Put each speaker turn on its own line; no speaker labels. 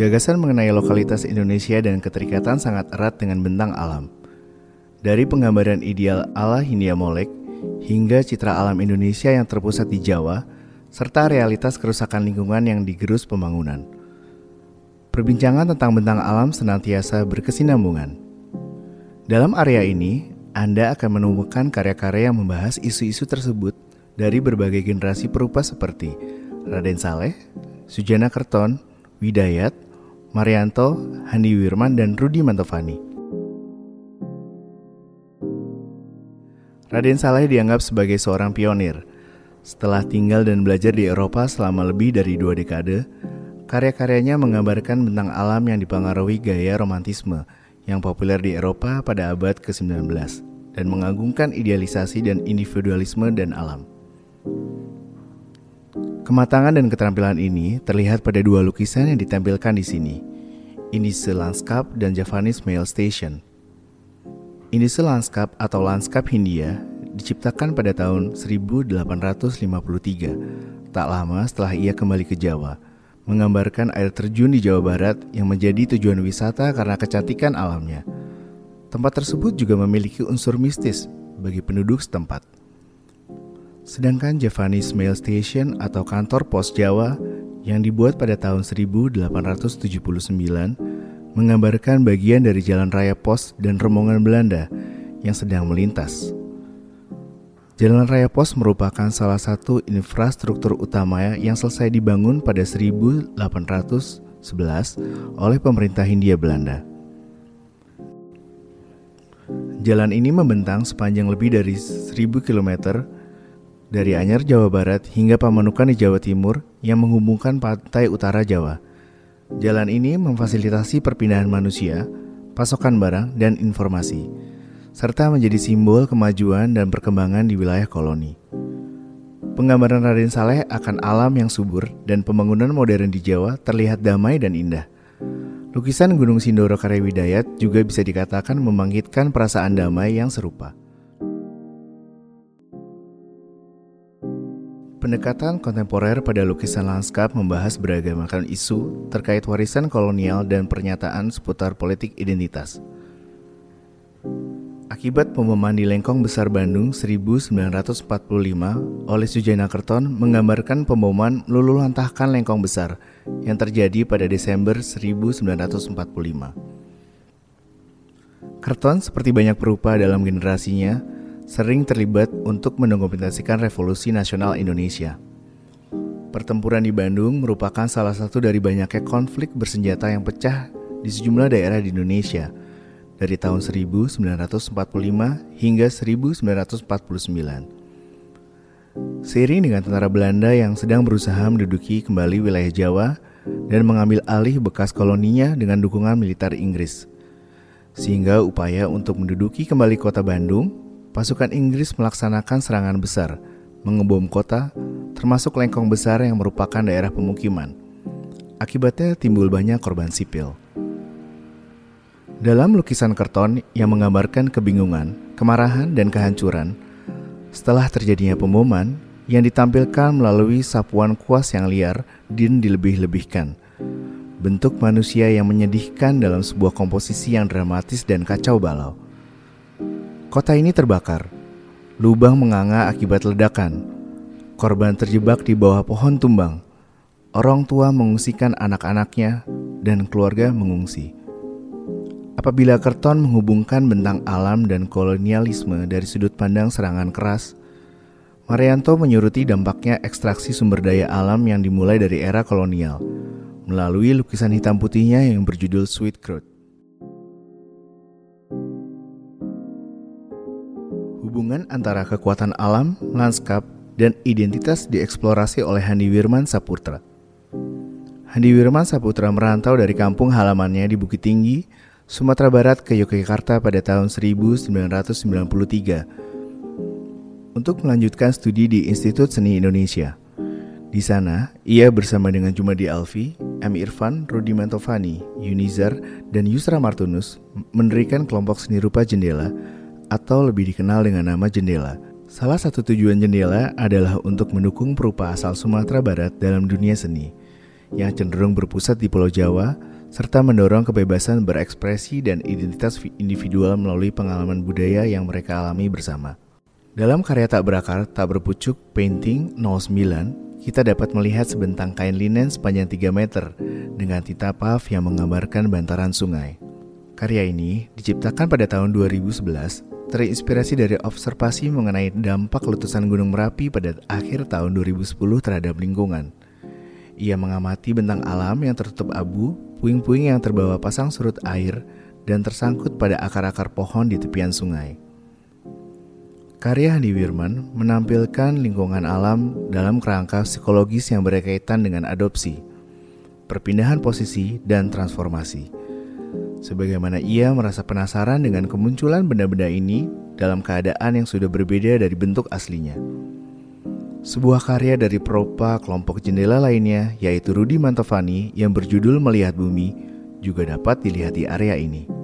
Gagasan mengenai lokalitas Indonesia dan keterikatan sangat erat dengan bentang alam. Dari penggambaran ideal ala Hindia Molek hingga citra alam Indonesia yang terpusat di Jawa, serta realitas kerusakan lingkungan yang digerus pembangunan. Perbincangan tentang bentang alam senantiasa berkesinambungan. Dalam area ini, Anda akan menemukan karya-karya yang membahas isu-isu tersebut dari berbagai generasi perupa seperti Raden Saleh, Sujana Kerton, Widayat, Marianto, Handi Wirman, dan Rudi Mantovani. Raden Saleh dianggap sebagai seorang pionir. Setelah tinggal dan belajar di Eropa selama lebih dari dua dekade, karya-karyanya menggambarkan bentang alam yang dipengaruhi gaya romantisme yang populer di Eropa pada abad ke-19 dan mengagungkan idealisasi dan individualisme dan alam. Kematangan dan keterampilan ini terlihat pada dua lukisan yang ditampilkan di sini. Indise Lanskap dan Javanese Mail Station. Indise Lanskap atau Lanskap Hindia diciptakan pada tahun 1853, tak lama setelah ia kembali ke Jawa, menggambarkan air terjun di Jawa Barat yang menjadi tujuan wisata karena kecantikan alamnya. Tempat tersebut juga memiliki unsur mistis bagi penduduk setempat. Sedangkan Javanese Mail Station atau kantor pos Jawa yang dibuat pada tahun 1879 menggambarkan bagian dari jalan raya pos dan rombongan Belanda yang sedang melintas. Jalan Raya Pos merupakan salah satu infrastruktur utama yang selesai dibangun pada 1811 oleh pemerintah Hindia Belanda. Jalan ini membentang sepanjang lebih dari 1000 km dari Anyar, Jawa Barat hingga Pamanukan di Jawa Timur yang menghubungkan pantai utara Jawa. Jalan ini memfasilitasi perpindahan manusia, pasokan barang, dan informasi, serta menjadi simbol kemajuan dan perkembangan di wilayah koloni. Penggambaran Raden Saleh akan alam yang subur dan pembangunan modern di Jawa terlihat damai dan indah. Lukisan Gunung Sindoro karya Widayat juga bisa dikatakan membangkitkan perasaan damai yang serupa. Pendekatan kontemporer pada lukisan lanskap membahas beragam macam isu terkait warisan kolonial dan pernyataan seputar politik identitas. Akibat pemboman di Lengkong Besar Bandung 1945 oleh Sujana Kerton menggambarkan pemboman luluh-lantahkan Lengkong Besar yang terjadi pada Desember 1945. Kerton seperti banyak perupa dalam generasinya sering terlibat untuk mendokumentasikan revolusi nasional Indonesia. Pertempuran di Bandung merupakan salah satu dari banyaknya konflik bersenjata yang pecah di sejumlah daerah di Indonesia dari tahun 1945 hingga 1949. Seiring dengan tentara Belanda yang sedang berusaha menduduki kembali wilayah Jawa dan mengambil alih bekas koloninya dengan dukungan militer Inggris. Sehingga upaya untuk menduduki kembali kota Bandung pasukan Inggris melaksanakan serangan besar, mengebom kota, termasuk lengkong besar yang merupakan daerah pemukiman. Akibatnya timbul banyak korban sipil. Dalam lukisan kerton yang menggambarkan kebingungan, kemarahan, dan kehancuran, setelah terjadinya pemboman yang ditampilkan melalui sapuan kuas yang liar dan dilebih-lebihkan. Bentuk manusia yang menyedihkan dalam sebuah komposisi yang dramatis dan kacau balau. Kota ini terbakar. Lubang menganga akibat ledakan. Korban terjebak di bawah pohon tumbang. Orang tua mengungsikan anak-anaknya dan keluarga mengungsi. Apabila Kerton menghubungkan bentang alam dan kolonialisme dari sudut pandang serangan keras, Marianto menyuruti dampaknya ekstraksi sumber daya alam yang dimulai dari era kolonial melalui lukisan hitam putihnya yang berjudul Sweet Crude. Hubungan antara kekuatan alam, lanskap, dan identitas dieksplorasi oleh Handi Wirman Saputra. Handi Wirman Saputra merantau dari kampung halamannya di Bukit Tinggi, Sumatera Barat ke Yogyakarta pada tahun 1993 untuk melanjutkan studi di Institut Seni Indonesia. Di sana, ia bersama dengan Jumadi Alfi, M. Irfan, Rudi Mantovani, Yunizar, dan Yusra Martunus mendirikan kelompok seni rupa jendela atau lebih dikenal dengan nama jendela. Salah satu tujuan jendela adalah untuk mendukung perupa asal Sumatera Barat dalam dunia seni, yang cenderung berpusat di Pulau Jawa, serta mendorong kebebasan berekspresi dan identitas individual melalui pengalaman budaya yang mereka alami bersama. Dalam karya Tak Berakar, Tak Berpucuk, Painting 09, kita dapat melihat sebentang kain linen sepanjang 3 meter dengan tinta puff yang menggambarkan bantaran sungai. Karya ini diciptakan pada tahun 2011, terinspirasi dari observasi mengenai dampak letusan Gunung Merapi pada akhir tahun 2010 terhadap lingkungan. Ia mengamati bentang alam yang tertutup abu, puing-puing yang terbawa pasang surut air, dan tersangkut pada akar-akar pohon di tepian sungai. Karya Handi Wirman menampilkan lingkungan alam dalam kerangka psikologis yang berkaitan dengan adopsi, perpindahan posisi, dan transformasi. Sebagaimana ia merasa penasaran dengan kemunculan benda-benda ini dalam keadaan yang sudah berbeda dari bentuk aslinya. Sebuah karya dari Propa kelompok jendela lainnya yaitu Rudi Mantovani yang berjudul Melihat Bumi juga dapat dilihat di area ini.